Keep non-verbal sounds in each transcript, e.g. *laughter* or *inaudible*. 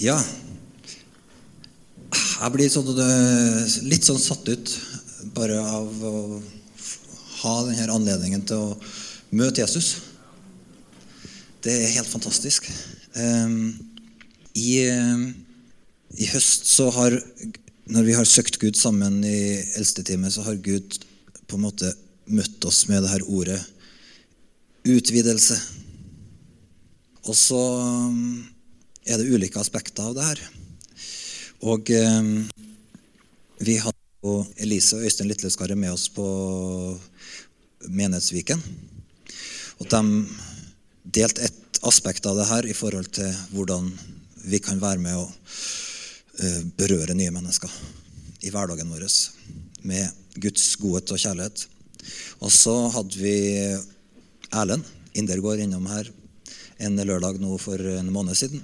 Ja. Jeg blir sånn, litt sånn satt ut bare av å ha denne anledningen til å møte Jesus. Det er helt fantastisk. Ehm, I, i høst så har Når vi har søkt Gud sammen i eldstetime, så har Gud på en måte møtt oss med det her ordet utvidelse. Og så er det ulike aspekter av det her. Og eh, vi hadde jo Elise og Øystein Litleskaret med oss på Menighetsviken. Og de delte et aspekt av det her i forhold til hvordan vi kan være med å eh, berøre nye mennesker i hverdagen vår med Guds godhet og kjærlighet. Og så hadde vi Erlend Indergård innom her en lørdag nå for en måned siden,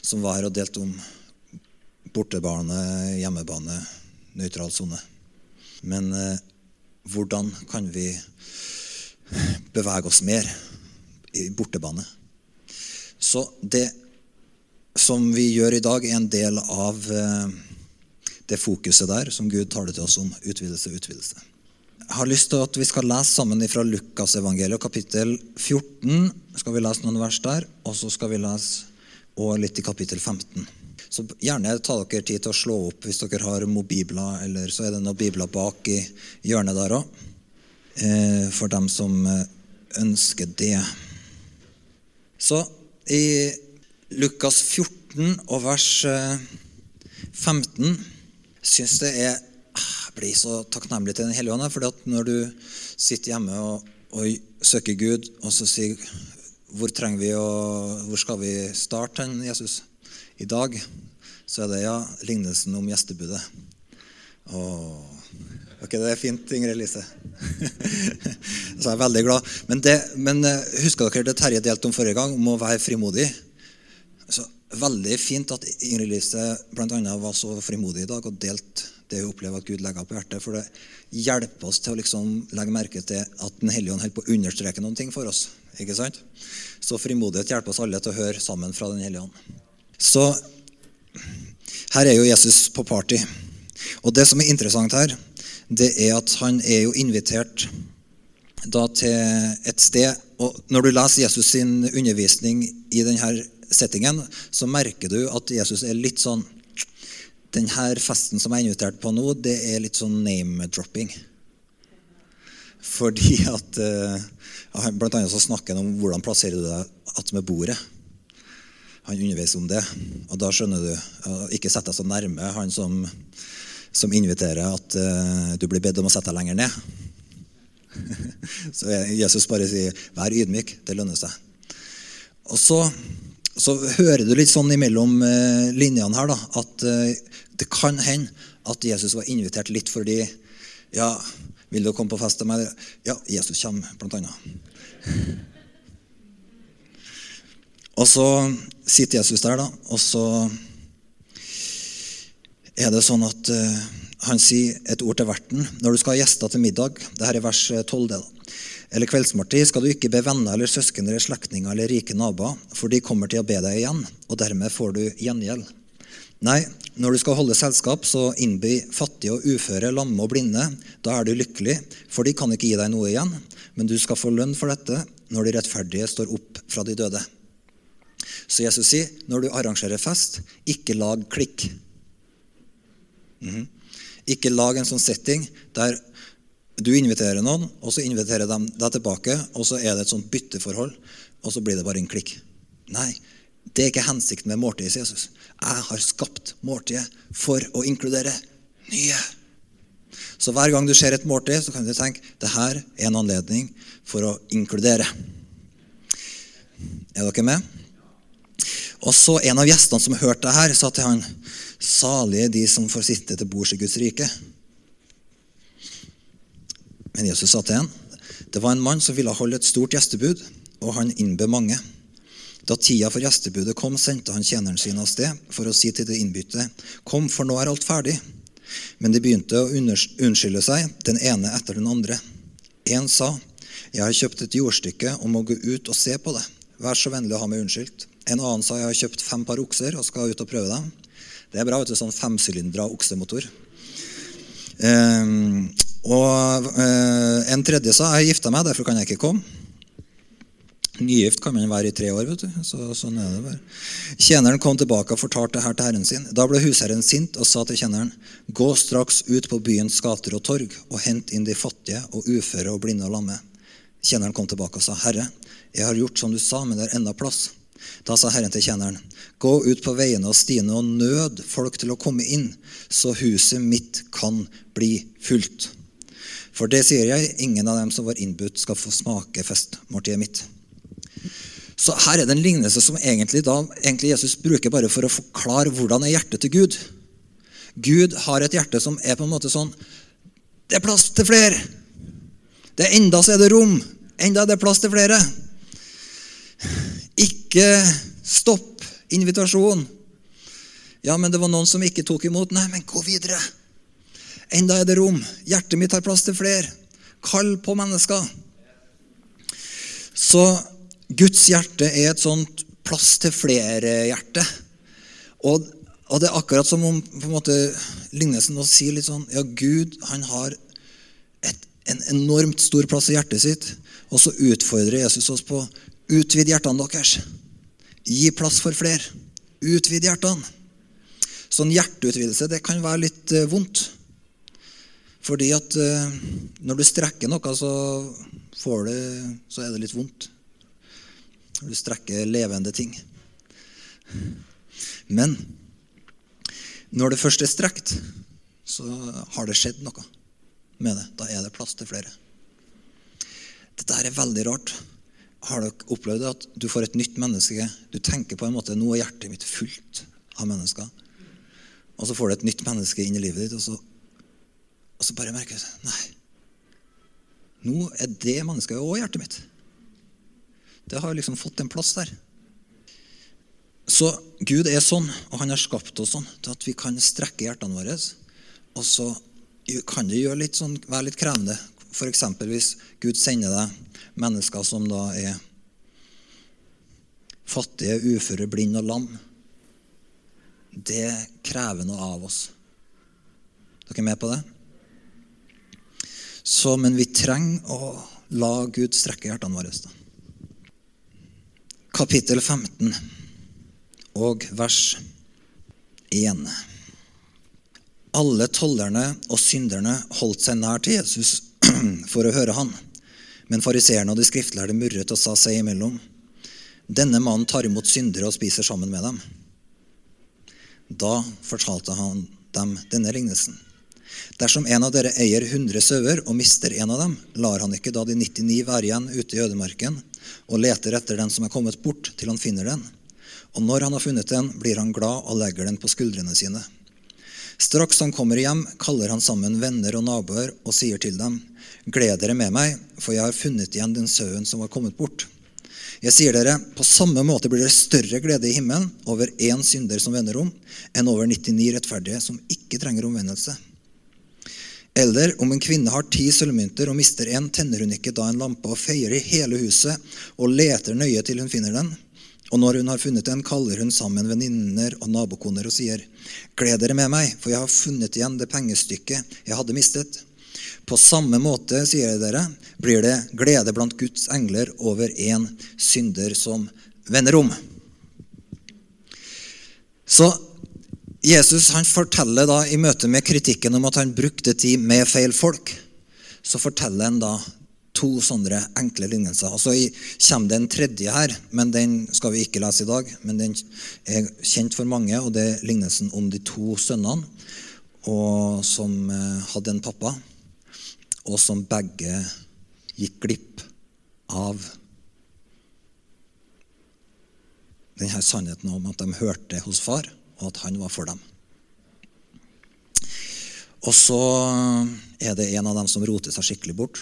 som var her og delte om bortebane, hjemmebane, nøytral sone. Men eh, hvordan kan vi bevege oss mer i bortebane? Så det som vi gjør i dag, er en del av eh, det fokuset der som Gud taler til oss om. Utvidelse, utvidelse. Jeg har lyst til at vi skal lese sammen fra Lukasevangeliet, kapittel 14. skal vi lese noen vers der, Og så skal vi lese og litt i kapittel 15. Så gjerne ta dere tid til å slå opp hvis dere har mobibler, eller så er det noen bibler bak i hjørnet der òg, eh, for dem som eh, ønsker det. Så i Lukas 14 og vers 15 eh, syns det er ah, Jeg blir så takknemlig til Den hellige ånd. For når du sitter hjemme og, og søker Gud, og så sier hvor trenger vi å, hvor skal vi starte, Jesus? i dag, så er det ja, lignelsen om gjestebudet. Åh, ok, Det er fint, Ingrid Elise. *laughs* så jeg er veldig glad. Men, det, men eh, husker dere det Terje delte om forrige gang, om å være frimodig? Så Veldig fint at Ingrid Elise bl.a. var så frimodig i dag og delte det vi opplever at Gud legger på hjertet. For det hjelper oss til å liksom legge merke til at Den hellige ånd holder på å understreke noen ting for oss. ikke sant? Så frimodighet hjelper oss alle til å høre sammen fra Den hellige ånd. Så her er jo Jesus på party. Og det som er interessant her, det er at han er jo invitert da til et sted Og når du leser Jesus sin undervisning i denne settingen, så merker du at Jesus er litt sånn Denne festen som jeg er invitert på nå, det er litt sånn name-dropping. Fordi at uh, Blant annet så snakker han om hvordan plasserer du deg attmed bordet han underviser om det. Og da skjønner du Ikke sett deg så nærme han som, som inviterer, at uh, du blir bedt om å sette deg lenger ned. *laughs* så Jesus bare sier 'vær ydmyk'. Det lønner seg. Og så, så hører du litt sånn imellom uh, linjene her da, at uh, det kan hende at Jesus var invitert litt fordi ja, 'Vil du komme på fest med meg?' Ja, Jesus kommer, blant annet. Og så sitter Jesus der, da, og så er det sånn at uh, han sier et ord til verten når du skal ha gjester til middag. Dette er vers 12. da. Eller kveldsmåltid skal du ikke be venner eller søsken eller slektninger eller rike naboer, for de kommer til å be deg igjen, og dermed får du gjengjeld. Nei, når du skal holde selskap, så innby fattige og uføre, lamme og blinde. Da er du lykkelig, for de kan ikke gi deg noe igjen, men du skal få lønn for dette når de rettferdige står opp fra de døde. Så Jesus sier når du arrangerer fest, ikke lag klikk. Mm -hmm. Ikke lag en sånn setting der du inviterer noen, og så inviterer de deg tilbake, og så er det et sånt bytteforhold, og så blir det bare en klikk. Nei, det er ikke hensikten med måltidet, Jesus. Jeg har skapt måltidet for å inkludere nye. Så hver gang du ser et måltid, så kan du tenke det her er en anledning for å inkludere. Er dere med? Og så En av gjestene som hørte det her, sa til han, 'Salige de som får sitte til bords i Guds rike'. Men Jesus sa til en, 'Det var en mann som ville holde et stort gjestebud, og han innbød mange.' Da tida for gjestebudet kom, sendte han tjeneren sin av sted for å si til det innbytte, 'Kom, for nå er alt ferdig.' Men de begynte å unnskylde seg, den ene etter den andre. En sa, 'Jeg har kjøpt et jordstykke og må gå ut og se på det.' Vær så vennlig å ha meg unnskyldt. En annen sa jeg har kjøpt fem par okser og skal ut og prøve dem. Det er bra, vet du, sånn femsylindra oksemotor. Um, og uh, en tredje sa jeg har gifta meg, derfor kan jeg ikke komme. Nygift kan man være i tre år. vet du. Så, sånn er det bare. Tjeneren kom tilbake og fortalte det her til herren sin. Da ble husherren sint og sa til tjeneren.: Gå straks ut på byens gater og torg og hent inn de fattige og uføre og blinde og lamme. Tjeneren kom tilbake og sa, Herre, jeg har gjort som du sa, men det er enda plass. Da sa Herren til tjeneren, gå ut på veiene og stiene og nød folk til å komme inn, så huset mitt kan bli fullt. For det sier jeg, ingen av dem som var innbudt, skal få smake festmåltidet mitt. Så her er det en lignelse som egentlig, da, egentlig Jesus bruker bare for å forklare hvordan er hjertet til Gud. Gud har et hjerte som er på en måte sånn Det er plass til flere. Det er Enda så er det rom. Enda er det plass til flere. Ikke stopp invitasjonen. Ja, men det var noen som ikke tok imot. Nei, men gå videre. Enda er det rom. Hjertet mitt har plass til flere. Kall på mennesker. Så Guds hjerte er et sånt plass til flere-hjerte. Og, og, det er akkurat som om på en måte, lignelsen å si litt sånn Ja, Gud han har et, en enormt stor plass i hjertet sitt. Og så utfordrer Jesus oss på Utvid hjertene deres. Gi plass for flere. Utvid hjertene. Sånn hjerteutvidelse det kan være litt uh, vondt. Fordi at uh, når du strekker noe, så, det, så er det litt vondt. Når du strekker levende ting. Men når det først er strekt, så har det skjedd noe med det. Da er det plass til flere. Dette er veldig rart. Har dere opplevd at du får et nytt menneske? Du tenker på en måte nå er hjertet mitt fullt av mennesker. Og så får du et nytt menneske inn i livet ditt, og så, og så bare merker jeg Nei. Nå er det mennesket òg hjertet mitt. Det har liksom fått en plass der. Så Gud er sånn, og han har skapt oss sånn til at vi kan strekke hjertene våre. Og så kan det litt sånn, være litt krevende. F.eks. hvis Gud sender deg mennesker som da er fattige, uføre, blinde og lam. Det krever noe av oss. Dere er med på det? Så, men vi trenger å la Gud strekke hjertene våre. Kapittel 15 og vers 1. Alle tollerne og synderne holdt seg nær til Jesus *clears throat* for å høre han. Men fariseerne og de skriftlærde murret og sa seg imellom. Denne mannen tar imot syndere og spiser sammen med dem. Da fortalte han dem denne lignelsen. Dersom en av dere eier 100 sauer og mister en av dem, lar han ikke da de 99 være igjen ute i ødemarken og leter etter den som er kommet bort, til han finner den. Og når han har funnet den, blir han glad og legger den på skuldrene sine. Straks han kommer hjem, kaller han sammen venner og naboer og sier til dem:" Gled dere med meg, for jeg har funnet igjen den sauen som var kommet bort. Jeg sier dere, På samme måte blir det større glede i himmelen over én synder som vender om, enn over 99 rettferdige som ikke trenger omvendelse. Eller om en kvinne har ti sølvmynter og mister en, tenner hun ikke da en lampe og feier i hele huset og leter nøye til hun finner den? Og når hun har funnet den, kaller hun sammen venninner og nabokoner og sier, Gled dere med meg, for jeg har funnet igjen det pengestykket jeg hadde mistet. På samme måte, sier jeg dere, blir det glede blant Guds engler over én synder som vender om. Så Jesus han forteller da i møte med kritikken om at han brukte tid med feil folk, så forteller han da to sånne enkle lignelser. Og så kommer det en tredje her, men den skal vi ikke lese i dag. Men den er kjent for mange, og det er lignelsen om de to sønnene og som eh, hadde en pappa og som begge gikk glipp av denne sannheten om at de hørte hos far, og at han var for dem. Og så er det en av dem som roter seg skikkelig bort,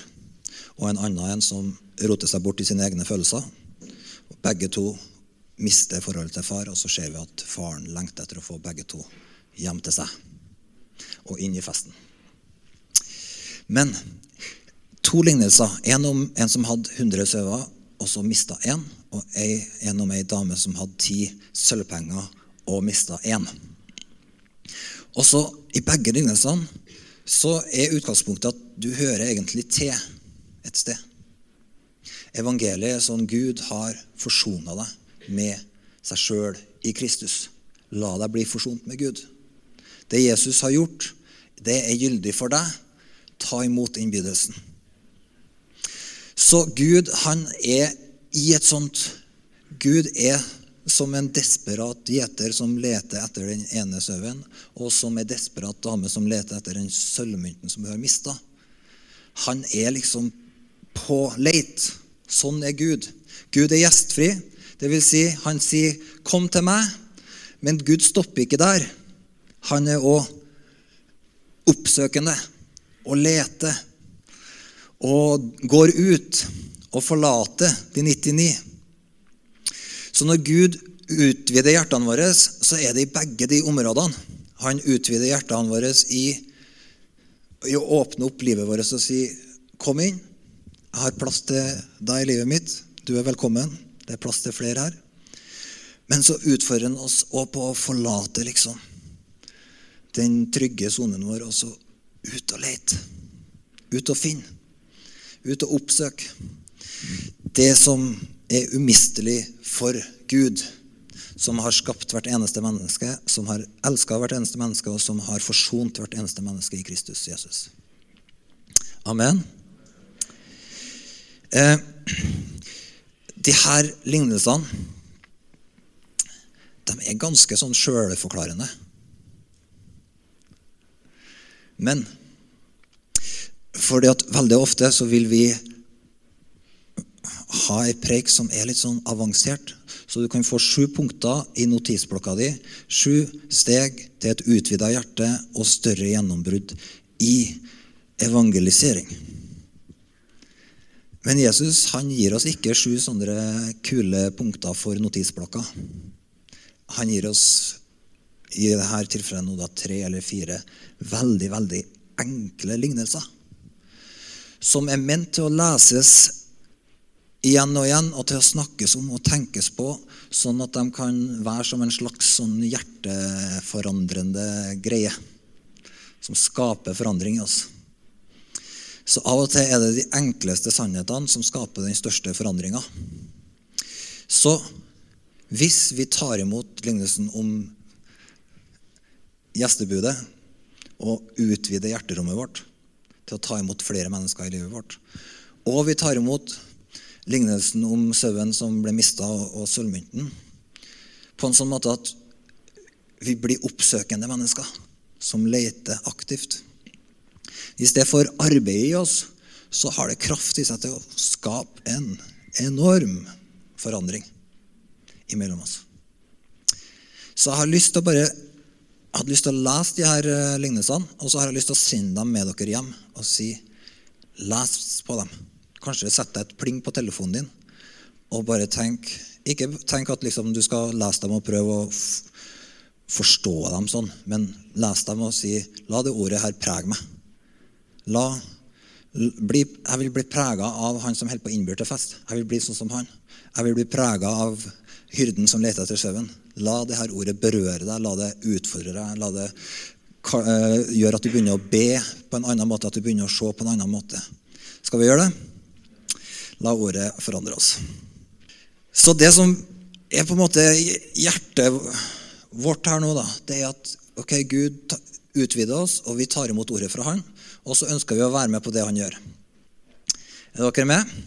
og en annen en som roter seg bort i sine egne følelser. Begge to mister forholdet til far, og så ser vi at faren lengter etter å få begge to hjem til seg og inn i festen. Men to lignelser. En om en som hadde 100 sauer, og så mista én. Og en om ei dame som hadde ti sølvpenger og mista én. Og så I begge lignelsene så er utgangspunktet at du hører egentlig til et sted. Evangeliet er sånn Gud har forsona deg med seg sjøl i Kristus. La deg bli forsont med Gud. Det Jesus har gjort, det er gyldig for deg. Ta imot innbydelsen. Så Gud, han er i et sånt Gud er som en desperat gjeter som leter etter den ene sauen, og som en desperat dame som leter etter den sølvmynten som hun har mista. Han er liksom på leit. Sånn er Gud. Gud er gjestfri. Det vil si, han sier 'kom til meg', men Gud stopper ikke der. Han er òg oppsøkende og leter og går ut og forlater de 99. Så når Gud utvider hjertene våre, så er det i begge de områdene. Han utvider hjertene våre i, i å åpne opp livet vårt og si 'Kom inn. Jeg har plass til deg i livet mitt. Du er velkommen.' Det er plass til flere her. Men så utfordrer han oss òg på å forlate liksom, den trygge sonen vår og så ut og lete. Ut og finne. Ut og oppsøke. Det som er umistelig for Gud, som har skapt hvert eneste menneske, som har elska hvert eneste menneske, og som har forsont hvert eneste menneske i Kristus Jesus. Amen. Eh, de her lignelsene de er ganske sånn sjølforklarende. Men fordi at veldig ofte så vil vi ha ei preik som er litt sånn avansert. Så du kan få sju punkter i notisblokka di. Sju steg til et utvida hjerte og større gjennombrudd i evangelisering. Men Jesus han gir oss ikke sju sånne kule punkter for notisblokka. Han gir oss i dette tilfellet nå da tre eller fire veldig, veldig enkle lignelser. Som er ment til å leses igjen og igjen og til å snakkes om og tenkes på, sånn at de kan være som en slags sånn hjerteforandrende greie. Som skaper forandring i oss. Så av og til er det de enkleste sannhetene som skaper den største forandringa. Så hvis vi tar imot lignelsen om gjestebudet og utvider hjerterommet vårt til å ta imot flere mennesker i livet vårt, og vi tar imot lignelsen om sauen som ble mista, og sølvmynten, på en sånn måte at vi blir oppsøkende mennesker som leter aktivt hvis det får arbeid i oss, så har det kraft i seg til å skape en enorm forandring imellom oss. Så jeg har lyst til å bare jeg hadde lyst til å lese de her eh, lignelsene, og så har jeg lyst til å sende dem med dere hjem og si les på dem. Kanskje sette et pling på telefonen din og bare tenk Ikke tenk at liksom du skal lese dem og prøve å forstå dem sånn, men les dem og si la det ordet her prege meg. La, bli, jeg vil bli prega av han som holder på å innby til fest. Jeg vil bli sånn som han. Jeg vil bli prega av hyrden som leter etter sauen. La det her ordet berøre deg, la det utfordre deg. La det uh, gjøre at du begynner å be på en annen måte, at du begynner å se på en annen måte. Skal vi gjøre det? La ordet forandre oss. Så det som er på en måte hjertet vårt her nå, da, det er at ok, Gud utvider oss, og vi tar imot ordet fra Han og så ønsker vi å være med på det han gjør. Er dere med?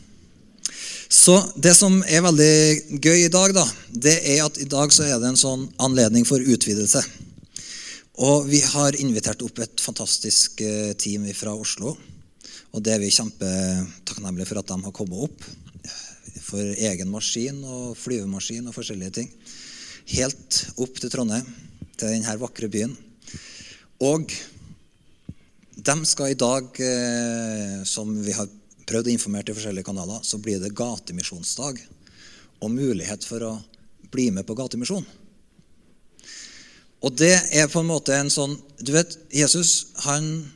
Så Det som er veldig gøy i dag, da, det er at i dag så er det en sånn anledning for utvidelse. Og vi har invitert opp et fantastisk eh, team fra Oslo. Og det er vi kjempetakknemlige for at de har kommet opp. For egen maskin og flyvemaskin og forskjellige ting. Helt opp til Trondheim, til denne vakre byen. Og de skal i dag, eh, som vi har prøvd å informere til forskjellige kanaler, så blir det gatemisjonsdag. Og mulighet for å bli med på gatemisjon. Og det er på en måte en sånn Du vet, Jesus han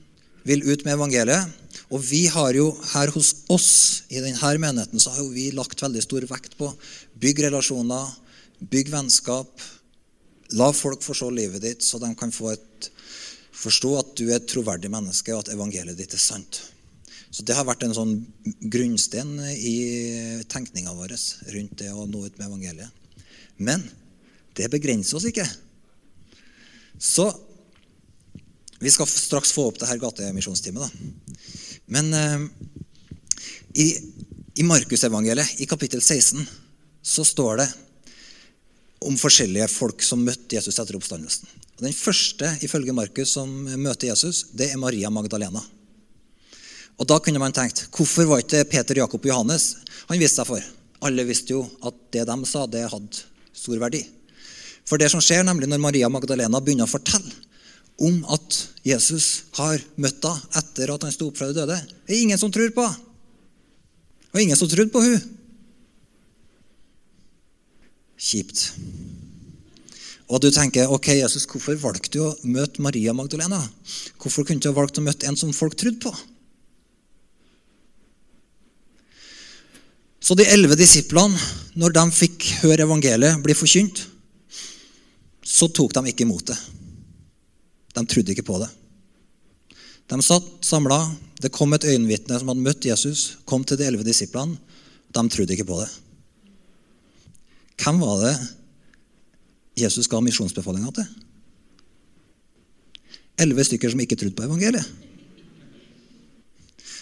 vil ut med evangeliet. Og vi har jo her hos oss i denne menigheten så har jo vi lagt veldig stor vekt på bygg relasjoner, bygg vennskap. La folk forstå livet ditt, så de kan få et, forstå at du er et troverdig menneske, og at evangeliet ditt er sant. Så Det har vært en sånn grunnsten i tenkninga vår rundt det å nå ut med evangeliet. Men det begrenser oss ikke. Så vi skal straks få opp det her gatemisjonsteamet. Men eh, i, i Markusevangeliet, i kapittel 16, så står det om forskjellige folk som møtte Jesus etter oppstandelsen. Og den første ifølge Markus som møter Jesus, det er Maria Magdalena. Og Da kunne man tenkt hvorfor var ikke Peter, Jakob og Johannes Han viste seg for. Alle visste jo at det de sa, det hadde stor verdi. For det som skjer nemlig når Maria Magdalena begynner å fortelle om at Jesus har møtt henne etter at han sto opp fra de døde, det er ingen som tror på henne. Og ingen som trodde på henne. Kjipt. Og du tenker ok, Jesus, hvorfor valgte du å møte Maria Magdalena? Hvorfor kunne du ha valgt å møte en som folk trodde på? Så de elleve disiplene, når de fikk høre evangeliet bli forkynt, så tok de ikke imot det. De trodde ikke på det. De satt samla. Det kom et øyenvitne som hadde møtt Jesus, kom til de elleve disiplene. De trodde ikke på det. Hvem var det Jesus ga misjonsbefalinga til? Elleve stykker som ikke trodde på evangeliet.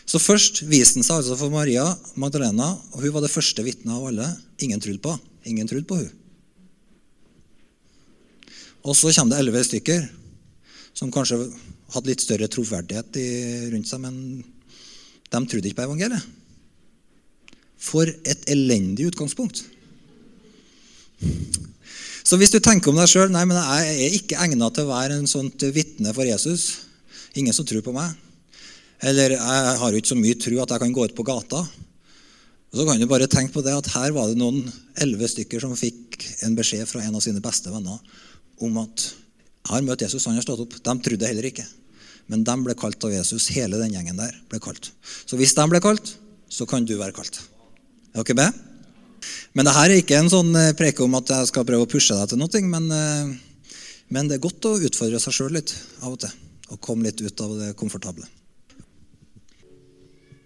Så først viste han seg altså for Maria Magdalena, og hun var det første vitnet av alle. Ingen trodde på Ingen trodde på hun. Og så kommer det elleve stykker som kanskje hadde litt større troverdighet rundt seg, men de trodde ikke på evangeliet. For et elendig utgangspunkt. Så hvis du tenker om deg sjøl nei, men jeg er ikke egna til å være en sånt vitne for Jesus Ingen som tror på meg. Eller jeg har jo ikke så mye tro at jeg kan gå ut på gata. Og så kan du bare tenke på det at Her var det noen elleve stykker som fikk en beskjed fra en av sine beste venner om at jeg har møtt Jesus, han har stått opp. De trodde heller ikke. Men de ble kalt av Jesus. Hele den gjengen der ble kalt. Så hvis de ble kalt, så kan du være kalt. Er dere med? Men det her er ikke en sånn eh, preke om at jeg skal prøve å pushe deg til noe, men, eh, men det er godt å utfordre seg sjøl litt av og til. Og komme litt ut av det komfortable.